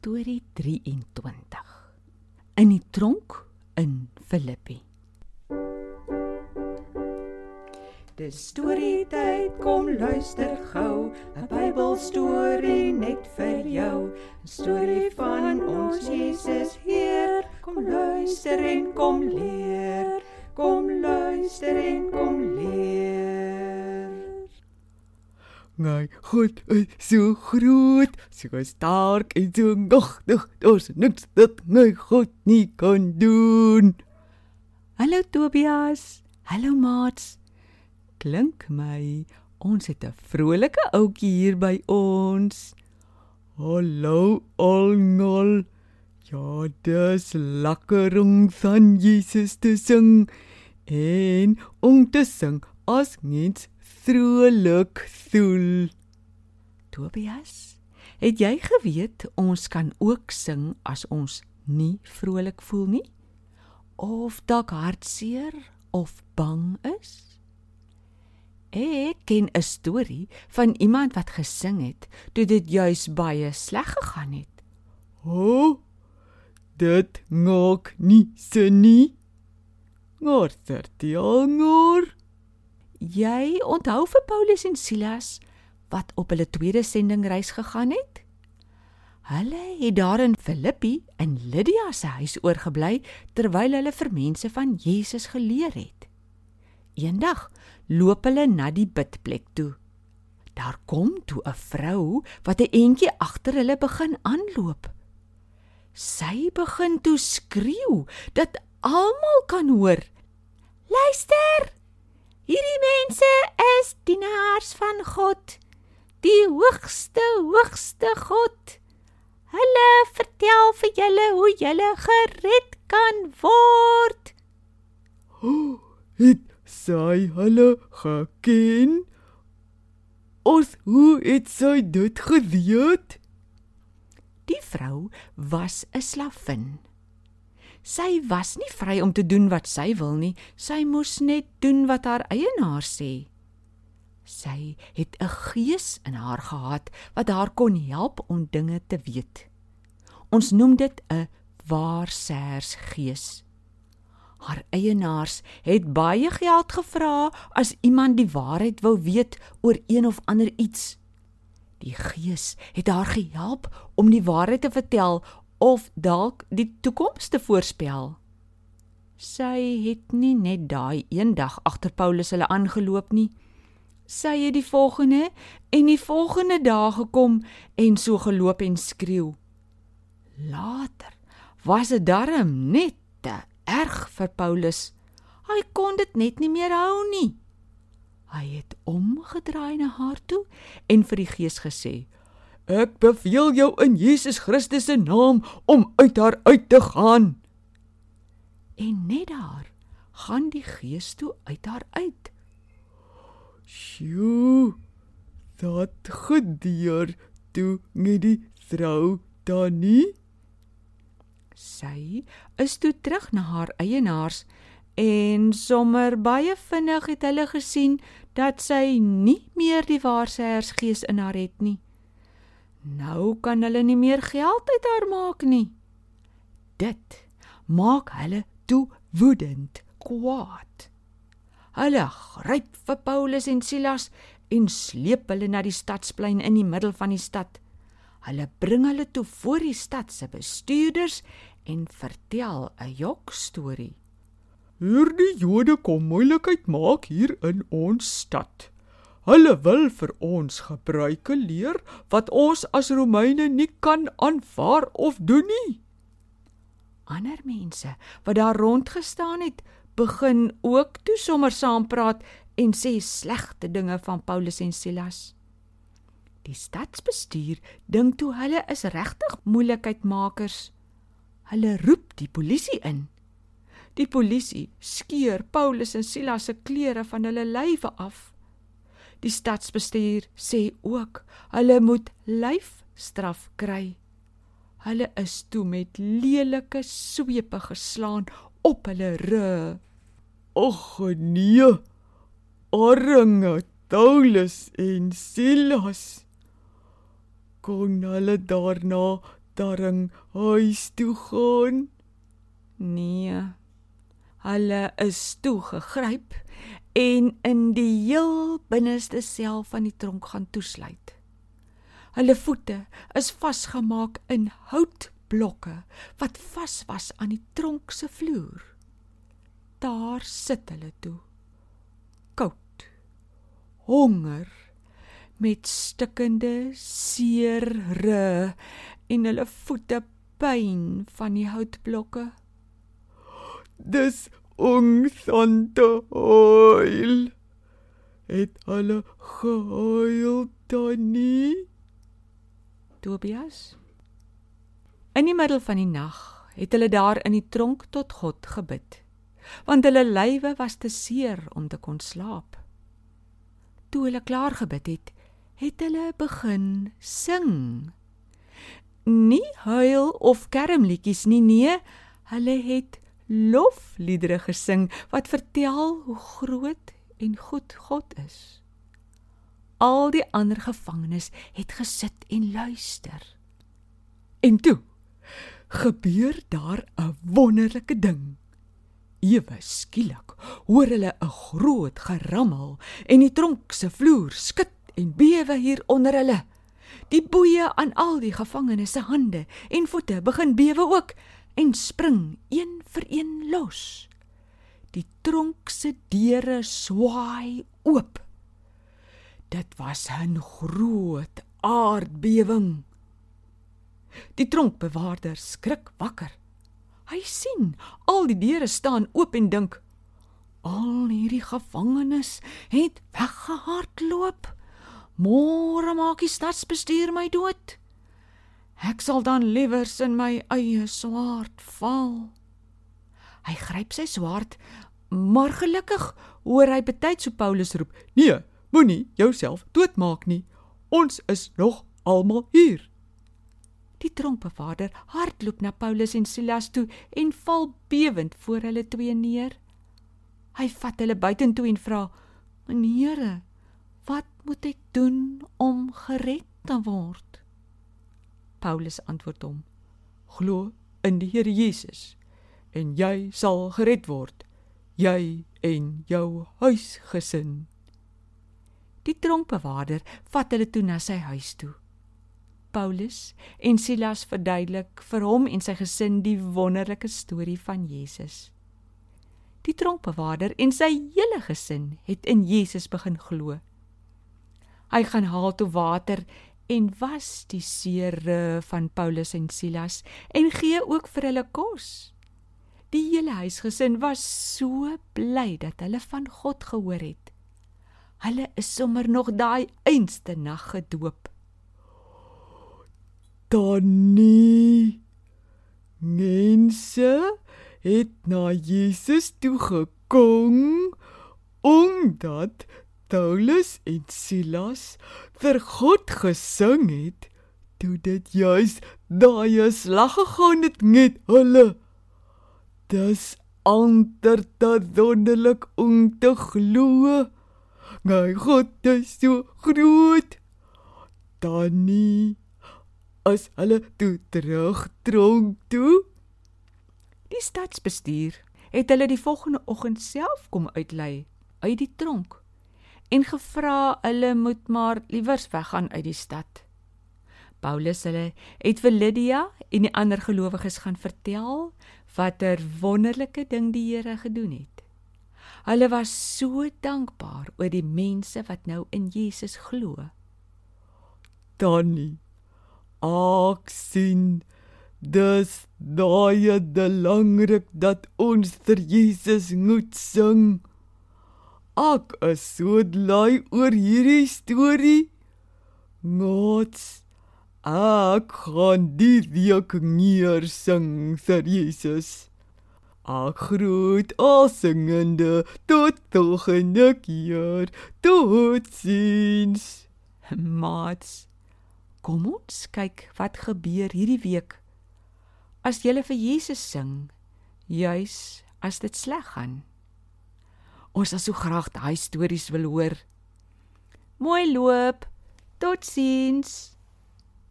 Storie 23. In die tronk in Filippi. Dis storie tyd, kom luister gou, 'n Bybelstorie net vir jou. 'n Storie van ons Jesus Heer. Kom luister en kom leer. My God is so groot, so sterk en so magtig. Daar's niks wat my God nie kan doen. Hallo Tobias. Hallo maats. Klink my ons het 'n vrolike ouetjie hier by ons. Hallo almal. Ja, dis lekker om van Jesus te sing en om te sing as mens vrolik voel. Tobias, het jy geweet ons kan ook sing as ons nie vrolik voel nie? Of dalk hartseer of bang is? Ek ken 'n storie van iemand wat gesing het toe dit juis baie sleg gegaan het. O, oh, dit maak nie sin nie. Ngor vertel ngor. Jy onthou vir Paulus en Silas wat op hulle tweede sendingreis gegaan het? Hulle het daar in Filippi in Lydia se huis oorgebly terwyl hulle vir mense van Jesus geleer het. Eendag loop hulle na die bidplek toe. Daar kom toe 'n vrou wat 'n entjie agter hulle begin aanloop. Sy begin toe skreeu dat almal kan hoor. Luister! Dienaars van God, die hoogste hoogste God. Hulle vertel vir julle hoe julle gered kan word. Oh, het sy hulle geken? Ons hoe het sy dit geweet? Die vrou was 'n slavin. Sy was nie vry om te doen wat sy wil nie. Sy moes net doen wat haar eienaar sê. Sy het 'n gees in haar gehad wat haar kon help om dinge te weet. Ons noem dit 'n waarsêersgees. Haar eienaars het baie geld gevra as iemand die waarheid wou weet oor een of ander iets. Die gees het haar gehelp om die waarheid te vertel of dalk die toekoms te voorspel. Sy het nie net daai eendag agter Paulus hulle aangeloop nie. Sy het die volgende en die volgende dae gekom en so geloop en skreeu. Later was dit darm net te erg vir Paulus. Hy kon dit net nie meer hou nie. Hy het omgedraai na haar toe en vir die gees gesê: Ek beveel jou in Jesus Christus se naam om uit haar uit te gaan. En net daar gaan die gees toe uit haar uit. Sjoe. Dat gebeur toe met die vrou dan nie. Sy is toe terug na haar eienaars en sommer baie vinnig het hulle gesien dat sy nie meer die waarsêersgees in haar het nie. Nou kan hulle nie meer geld uit haar maak nie. Dit maak hulle toe woedend, kwaad. Hulle gryp vir Paulus en Silas en sleep hulle na die stadsplein in die middel van die stad. Hulle bring hulle toe voor die stad se bestuurders en vertel 'n jokstorie. Hierdie Jode kom moeilikheid maak hier in ons stad. Hulle wil vir ons gebruike leer wat ons as Romeine nie kan aanvaar of doen nie. Ander mense wat daar rond gestaan het, begin ook toe sommer saam praat en sê slegte dinge van Paulus en Silas. Die stadsbestuur dink toe hulle is regtig moeilikheidmakers. Hulle roep die polisie in. Die polisie skeur Paulus en Silas se klere van hulle lywe af. Die stadsbestuur sê ook hulle moet lyfstraf kry. Hulle is toe met lelike swepe geslaan op hulle rug. Och nee. Arme Paulus en Silas kon hulle daarna darring huis toe gaan? Nee. Hulle is toe gegryp en in die heel binneste sel van die tronk gaan toesluit. Hulle voete is vasgemaak in houtblokke wat vas was aan die tronk se vloer. Daar sit hulle toe. Koud. Honger met stikkende seere en hulle voete pyn van die houtblokke. Dis ons ante oil. Het hulle gehuil dan nie? Tobias. In die middel van die nag het hulle daar in die tronk tot God gebid, want hulle lywe was te seer om te kon slaap. Toe hulle klaar gebid het, het hulle begin sing. Nie huil of kermliedjies nie, nee, hulle het lofliedere gesing wat vertel hoe groot en goed God is. Al die ander gevangenes het gesit en luister. En toe gebeur daar 'n wonderlike ding. Ewe skielik hoor hulle 'n groot gerammel en die tronk se vloer skud en bewe hier onder hulle. Die boeye aan al die gevangenes se hande en voete begin bewe ook en spring een vir een los. Die tronk se deure swaai oop. Dit was 'n groot aardbewing. Die tronkbewaarder skrik wakker. Hy sien al die deure staan oop en dink: "Al hierdie gevangenes het weggehardloop." Môre maak die stadsbestuur my dood. Ek sal dan liewer in my eie swaard val. Hy gryp sy swaard, maar gelukkig hoor hy betyds so Paulus roep: "Nee, moenie jouself doodmaak nie. Ons is nog almal hier." Die tronkbewaarder hardloop na Paulus en Silas toe en val bewend voor hulle twee neer. Hy vat hulle buitentoe en vra: "Meneere, Wat moet ek doen om gered te word? Paulus antwoord hom: Glo in die Here Jesus en jy sal gered word, jy en jou huisgesin. Die tronkbewaarder vat hulle toe na sy huis toe. Paulus en Silas verduidelik vir hom en sy gesin die wonderlike storie van Jesus. Die tronkbewaarder en sy hele gesin het in Jesus begin glo. Hy gaan haal toe water en was die seere van Paulus en Silas en gee ook vir hulle kos. Die hele huisgesin was so bly dat hulle van God gehoor het. Hulle is sommer nog daai einste nag gedoop. Dannie mense het na Jesus toe gekom omdat Paulus en Silas vir God gesing het, toe dit juis daai slag gegaan het met hulle. Dis ander te wonderlik om te glo. My God is so groot. Dannie as hulle toe terug tronk toe. Die stadsbestuur het hulle die volgende oggend self kom uitlei uit die tronk en gevra hulle moet maar liewers weggaan uit die stad. Paulus hulle het vir Lydia en die ander gelowiges gaan vertel watter wonderlike ding die Here gedoen het. Hulle was so dankbaar oor die mense wat nou in Jesus glo. Dannie ek sien dis daai die langrik dat ons vir Jesus moet sing. Ek is so bly oor hierdie storie. Gods, ek gaan die week neer sing vir Jesus. Ek groet al singende tot volgende keer. Totsiens. Mats, kom ons kyk wat gebeur hierdie week. As jy vir Jesus sing, juis as dit sleg gaan. Ons sal so graag daai stories wil hoor. Mooi loop. Totsiens.